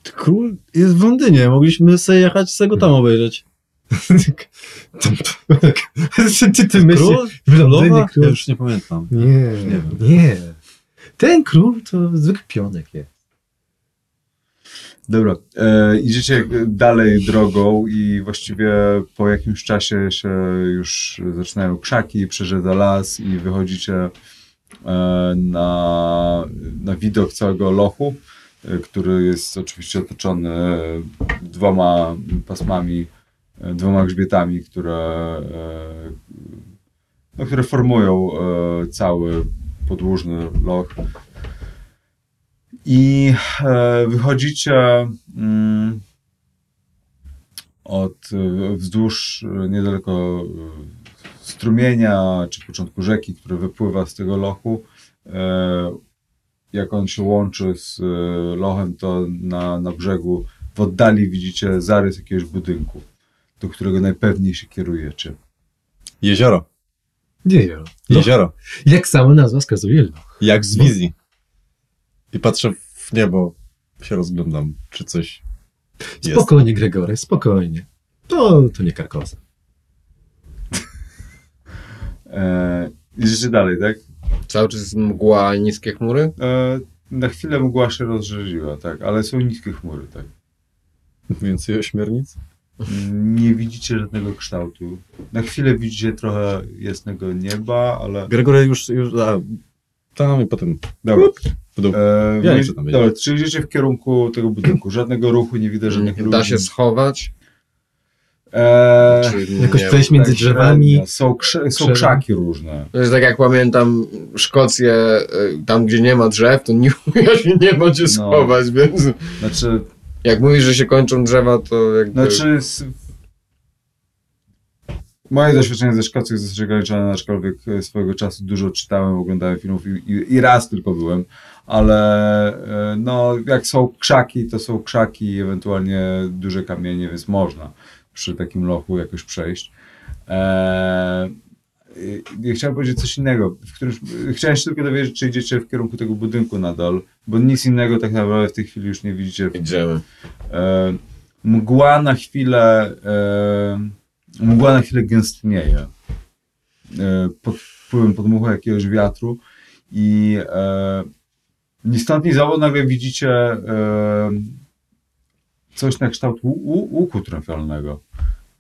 Król jest w Londynie, mogliśmy sobie jechać z tego tam obejrzeć. ty, ty myślisz, Król? w Londynie król? Ja już nie pamiętam. Nie, nie wiem. nie. Ten król to zwykły pionek jest. dobra, e, idziecie dalej drogą i właściwie po jakimś czasie się już zaczynają krzaki, przerzedza las i wychodzicie e, na, na widok całego lochu, który jest oczywiście otoczony e, dwoma pasmami, e, dwoma grzbietami, które, e, no, które formują e, cały podłużny loch. I e, wychodzicie mm, od e, wzdłuż e, niedaleko e, strumienia, czy początku rzeki, który wypływa z tego lochu. Jak on się łączy z e, lochem, to na, na brzegu w oddali widzicie zarys jakiegoś budynku, do którego najpewniej się kierujecie. Jezioro. Jezioro. Jezioro. Jak sama nazwa wskazuje, loch. Jak z wizji. I patrzę w niebo, się rozglądam, czy coś jest. Spokojnie, Gregory, spokojnie. To, to nie Karkoza. E, idziecie dalej, tak? Cały czas mgła, niskie chmury. E, na chwilę mgła się rozrzedziła, tak, ale są niskie chmury, tak. Więcej ośmiornic? Nie widzicie żadnego kształtu. Na chwilę widzicie trochę jasnego nieba, ale. Gregory już, już a, tam i potem Dobra. w dół. E, Ja nie chcę tam wiedzieć. dobra, czy idziecie w kierunku tego budynku? Żadnego ruchu, nie widać żadnych ludzi. Da się schować. E, Czy Jakoś nie? przejść między tak drzewami. średnio. Są, są krzaki różne. To jest tak jak pamiętam Szkocję, y, tam gdzie nie ma drzew, to nie, nie ma gdzie schować, więc Znaczy, jak mówisz, że się kończą drzewa, to jakby... znaczy moje doświadczenie ze Szkocji jest dosyć ograniczone, aczkolwiek e, swojego czasu dużo czytałem, oglądałem filmów i, i, i raz tylko byłem, ale e, no, jak są krzaki, to są krzaki i ewentualnie duże kamienie, więc można przy takim lochu jakoś przejść. Eee, i chciałem powiedzieć coś innego. W którymś, chciałem się tylko dowiedzieć, czy idziecie w kierunku tego budynku nadal, bo nic innego tak naprawdę w tej chwili już nie widzicie. Idziemy. E, mgła na chwilę e, mgła na chwilę gęstnieje e, pod wpływem podmuchu jakiegoś wiatru i e, ni stąd ni zowąd nagle widzicie e, coś na kształt łuku trafialnego,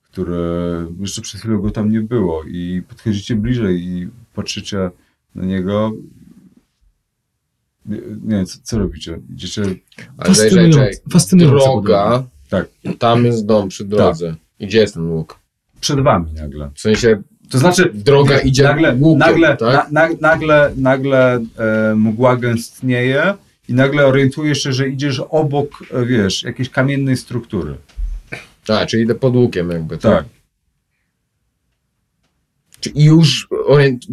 które jeszcze przed chwilą go tam nie było i podchodzicie bliżej i patrzycie na niego Nie, nie co, co robicie? Idziecie... Ale Fascynujące. Droga, Tak. tam jest dom przy drodze. I gdzie jest ten łuk? Przed wami nagle. W sensie To znaczy, droga idzie nagle, łukiem, nagle, tak? na, na, nagle, nagle e, mgła gęstnieje i nagle orientujesz się, że idziesz obok, e, wiesz, jakiejś kamiennej struktury. A, czyli idę pod łukiem jakby, tak? Tak. Czy już orient...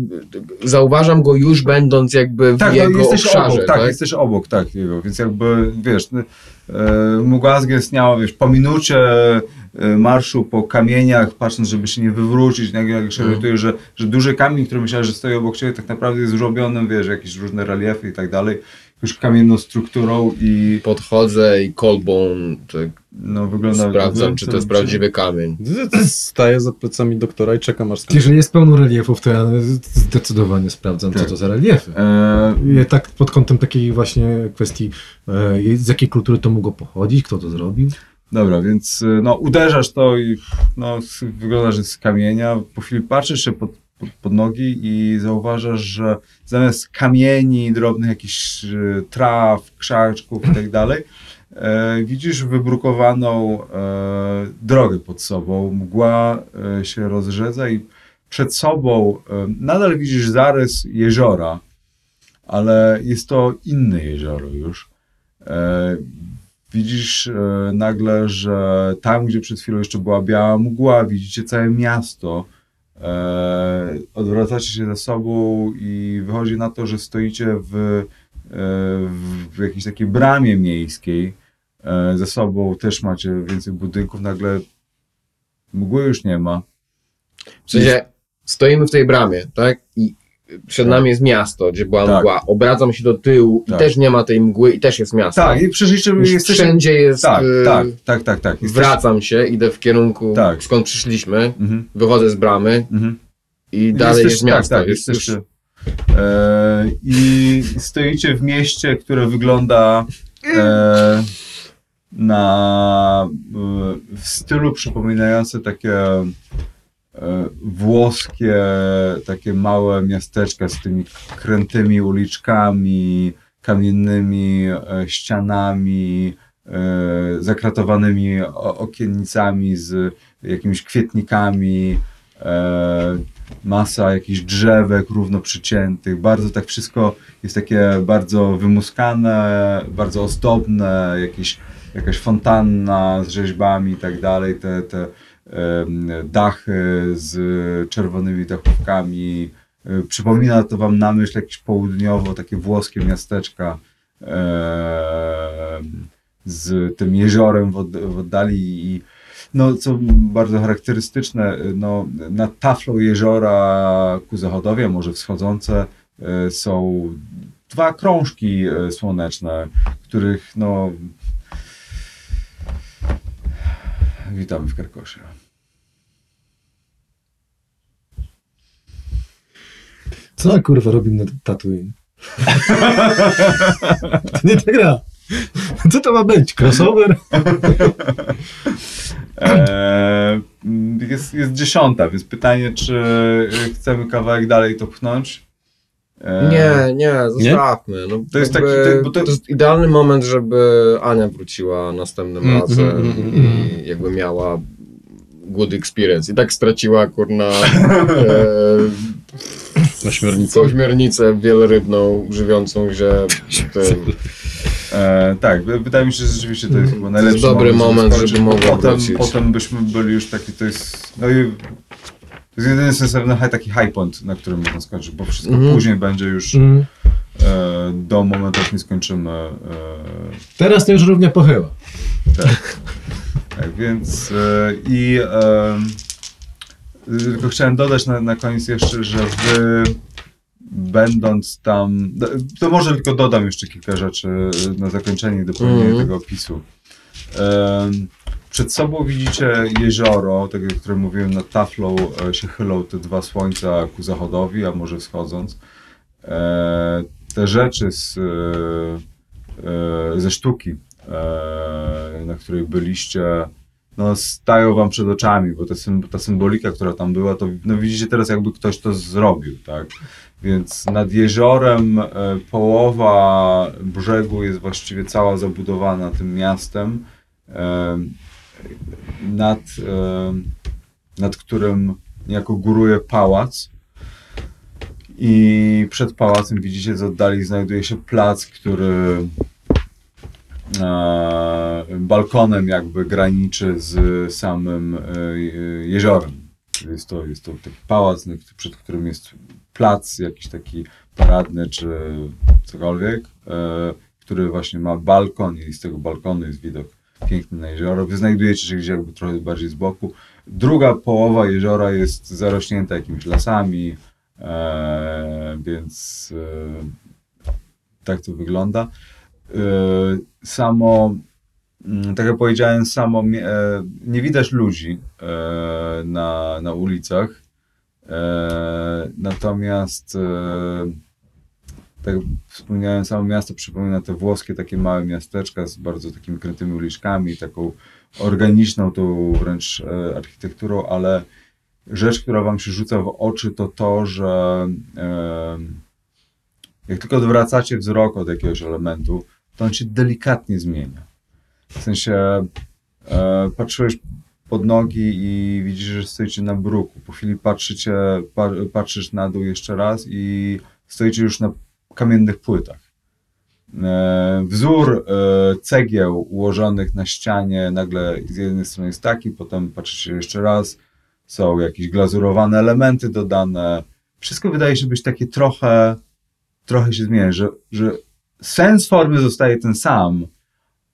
zauważam go już będąc jakby w Tak, jego no, jesteś obszarze, obok, tak, jesteś obok, tak, jego, więc jakby, wiesz, no, e, mgła zgęstniała, wiesz, po minucie e, marszu po kamieniach, patrząc, żeby się nie wywrócić, nagle jak się orientuje, że, że duży kamień, który myślałeś, że stoi obok ciebie, tak naprawdę jest zrobiony, wiesz, jakieś różne reliefy i tak dalej, już kamienną strukturą i Podchodzę i kolbą tak no wygląda... sprawdzam, czy to jest prawdziwy kamień. Staję za plecami doktora i czekam aż skończy. Jeżeli jest pełno reliefów, to ja zdecydowanie sprawdzam, co Tak. to za reliefy. E, I tak pod kątem takiej właśnie kwestii, e, z jakiej kultury to mogło pochodzić, kto to zrobił. Dobra, więc y, no, uderzasz to i no, wygląda, że z kamienia. Po chwili patrzysz się pod, pod, nogi i zauważasz, że zamiast kamieni, drobnych jakichś y, traw, krzaczków i tak dalej, e, widzisz wybrukowaną e, drogę pod sobą. Mgła e, się rozrzedza i przed sobą nadal widzisz zarys jeziora, ale jest to inne jezioro już. Widzisz nagle, że tam, gdzie przed chwilą jeszcze była biała mgła, widzicie całe miasto. E, odwracacie się za sobą i wychodzi na to, że stoicie w, e, w, jakiejś takiej bramie miejskiej. E, za sobą też macie więcej budynków. Nagle mgły już nie ma. W sensie stoimy w tej bramie, tak? I przed nami jest miasto, gdzie była Tak. mgła. Obracam się do tyłu Tak. i też nie ma tej mgły i też jest miasto. Tak, i przeszliście, Już jesteście... wszędzie jest... Tak, y, tak, tak, tak, tak. Jesteście- Wracam się, idę w kierunku, Tak. skąd przyszliśmy, Mhm, wychodzę z bramy mhm. i dalej Jesteś- jest miasto. Tak, tak, jest jesteście, już... e, I stoicie w mieście, które wygląda e, na e, w stylu przypominające takie włoskie, takie małe miasteczka z tymi krętymi uliczkami, kamiennymi e, ścianami, e, zakratowanymi okiennicami z jakimiś kwietnikami, e, masa jakichś drzewek równo przyciętych, bardzo tak wszystko jest takie bardzo wymuskane, bardzo ozdobne, jakieś, jakaś fontanna z rzeźbami i tak dalej, te, te dachy z czerwonymi dachówkami. E, Przypomina to wam na myśl jakieś południowo, takie włoskie miasteczka z tym jeziorem w, od, w oddali i no, co bardzo charakterystyczne, no, nad taflą jeziora ku zachodowi, może wschodzące, e, są dwa krążki e, słoneczne, których no. Witamy w Karkosze. Co on, kurwa robił na Tatooine? to nie ta gra. Co to ma być? Crossover? E, jest, jest dziesiąta, więc pytanie, czy chcemy kawałek dalej to pchnąć? E, Nie, nie, zostawmy. No, To jest taki- to- bo to- to jest idealny moment, żeby Ania wróciła następnym Mm, razem mm, mm, i mm. jakby miała good experience. I tak straciła, kurna, e, Ośmiornicą. ośmiornicę wielorybną, żywiącą się tym. E, tak, wy- wydaje mi się, że rzeczywiście to jest chyba najlepszy dobry moment, skończyć, żeby mogła potem, potem byśmy byli już taki, to jest, no i to jest jedyny sensowny taki high point, na którym można skończyć, bo wszystko Mhm. później będzie już Mm. e, do momentu, jak nie skończymy. E, Teraz to już równia pochyła. tak, więc e, i e, tylko chciałem dodać na, na koniec jeszcze, że wy będąc tam, to może tylko dodam jeszcze kilka rzeczy na zakończenie dopełnienie Mhm. tego opisu. Przed sobą widzicie jezioro, tak jak które mówiłem, nad taflą e, się chylą te dwa słońca ku zachodowi, a może wschodząc. E, Te rzeczy z, e, ze sztuki, na której byliście, no, stają wam przed oczami, bo ta, ta symbolika, która tam była, to no, widzicie teraz jakby ktoś to zrobił, tak? Więc nad jeziorem e, połowa brzegu jest właściwie cała zabudowana tym miastem, e, nad, e, nad którym niejako góruje pałac. I przed pałacem widzicie z oddali znajduje się plac, który balkonem jakby graniczy z samym e, jeziorem. Jest to, jest to taki pałac, przed którym jest plac jakiś taki paradny czy cokolwiek, e, który właśnie ma balkon i z tego balkonu jest widok piękny na jezioro. Wy znajdujecie się gdzieś jakby trochę bardziej z boku. Druga połowa jeziora jest zarośnięta jakimiś lasami, e, więc e, tak to wygląda. E, samo, mm, tak jak powiedziałem, samo e, nie widać ludzi e, na, na ulicach. E, natomiast tak jak wspomniałem, samo miasto przypomina te włoskie takie małe miasteczka z bardzo takimi krętymi uliczkami, taką organiczną tą wręcz architekturą, ale rzecz, która wam się rzuca w oczy, to to, że jak tylko odwracacie wzrok od jakiegoś elementu, to on się delikatnie zmienia. W sensie e, patrzyłeś pod nogi i widzisz, że stoicie na bruku. Po chwili patrzycie, pa, patrzysz na dół jeszcze raz i stoicie już na kamiennych płytach. E, wzór e, cegieł ułożonych na ścianie nagle z jednej strony jest taki, potem patrzycie jeszcze raz, są jakieś glazurowane elementy dodane. Wszystko wydaje się być takie trochę, trochę się zmienia, że, że sens formy zostaje ten sam,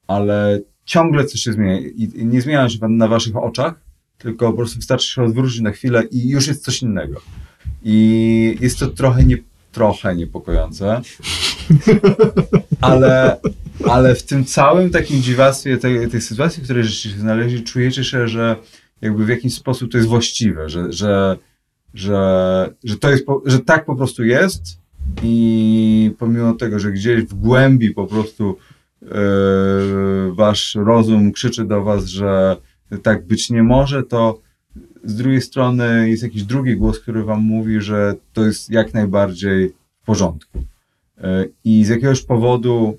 ale ciągle coś się zmienia i, nie zmieniają się na waszych oczach, tylko po prostu wystarczy się odwrócić na chwilę i już jest coś innego. I jest to trochę, nie, trochę niepokojące, ale, ale w tym całym takim dziwactwie tej, tej sytuacji, w której się znaleźli, czujecie się, że jakby w jakiś sposób to jest właściwe, że, że, że, że to jest, że tak po prostu jest i pomimo tego, że gdzieś w głębi po prostu yy, wasz rozum krzyczy do was, że tak być nie może, to z drugiej strony jest jakiś drugi głos, który wam mówi, że to jest jak najbardziej w porządku. Yy, I z jakiegoś powodu,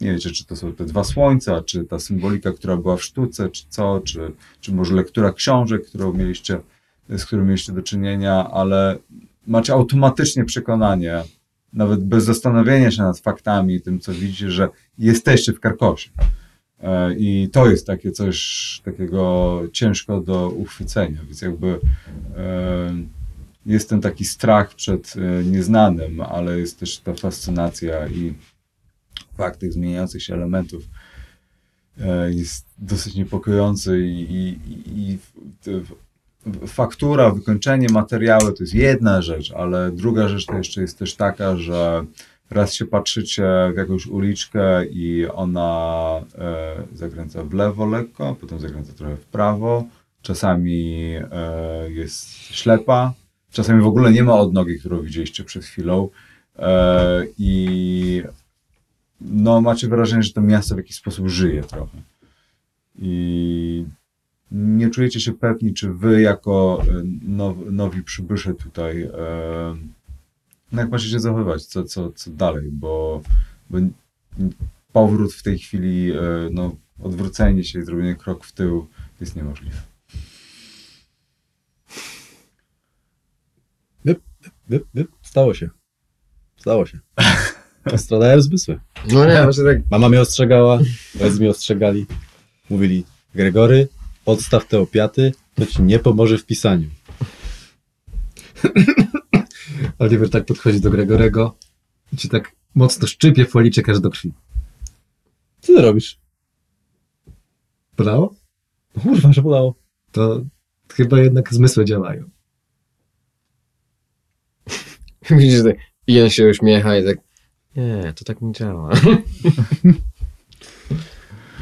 nie wiecie, czy to są te dwa słońca, czy ta symbolika, która była w sztuce, czy co, czy, czy może lektura książek, którą mieliście, z którą mieliście do czynienia, ale macie automatycznie przekonanie, nawet bez zastanowienia się nad faktami, tym co widzicie, że jesteście w Karkosie. E, I to jest takie coś takiego ciężko do uchwycenia, więc jakby e, jest ten taki strach przed e, nieznanym, ale jest też ta fascynacja i fakt tych zmieniających się elementów jest dosyć niepokojący i, i, i- faktura, wykończenie, materiały to jest jedna rzecz, ale druga rzecz to jeszcze jest też taka, że raz się patrzycie w jakąś uliczkę i ona e, zakręca w lewo lekko, potem zakręca trochę w prawo, czasami e, jest ślepa, czasami w ogóle nie ma odnogi, którą widzieliście przed chwilą. E, i no macie wrażenie, że to miasto w jakiś sposób żyje trochę. I nie czujecie się pewni, czy wy jako e, now, nowi przybysze tutaj, e, no jak macie się zachowywać, co, co, co dalej, bo, bo powrót w tej chwili, e, no odwrócenie się i zrobienie krok w tył jest niemożliwe. Wyp, wyp, stało się. Stało się. Stradałem zmysły. No nie, właśnie tak. Mama mnie ostrzegała, rodzice mnie ostrzegali. Mówili, Gregory, odstaw te opiaty, to ci nie pomoże w pisaniu. Oliver tak podchodzi do Gregorego i ci tak mocno szczypie policzek aż do krwi. Co ty robisz? Bolało? Kurwa, że bolało. To chyba jednak zmysły działają. Widzisz, że tak. Ian się uśmiecha i tak. Nie, to tak nie działa.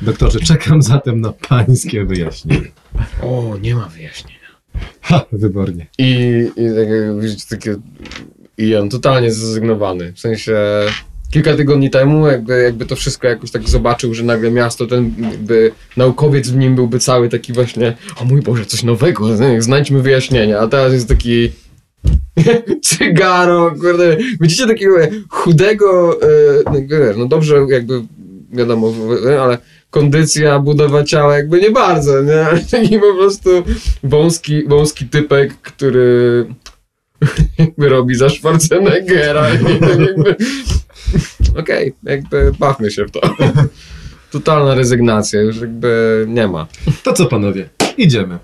Doktorze, czekam zatem na pańskie wyjaśnienie. O, nie ma wyjaśnienia. Ha, wybornie. I, i tak jak widzicie, takie Ian totalnie zrezygnowany. W sensie kilka tygodni temu, jakby, jakby to wszystko jakoś tak zobaczył, że nagle miasto, ten jakby naukowiec w nim byłby cały taki właśnie, o mój Boże, coś nowego, znajdźmy wyjaśnienia, a teraz jest taki cygaro, kurde, widzicie takiego chudego, e, no, no dobrze jakby, wiadomo, ale kondycja, budowa ciała jakby nie bardzo, nie, taki po prostu wąski, wąski typek, który jakby robi za Schwarzeneggera i tak jakby okej, jakby bawmy się w to. Totalna rezygnacja, już jakby nie ma. To co panowie, idziemy.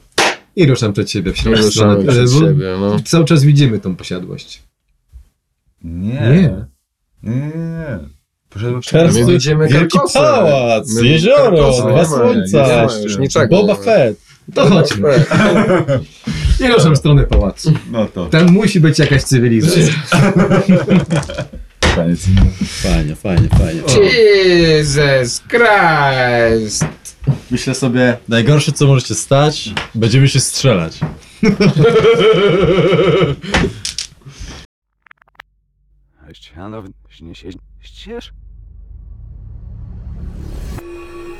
I ruszam przed siebie w środku. Ruszamy przed siebie, no. Cały czas widzimy tą posiadłość. Nie. Nie. Nie, nie, nie. Poszedłem My tu widzimy wielki pałac, My jezioro, Karkosy dwa nie ma, słońca, nie ma już niczego. Boba nie. Fett. To chodźmy. I ruszam w stronę pałacu. No to. Tam musi być jakaś cywilizacja. Koniec. Fajnie, fajnie, fajnie. Jesus Christ! Myślę sobie, najgorsze co może się stać, będziemy się strzelać. Ścież.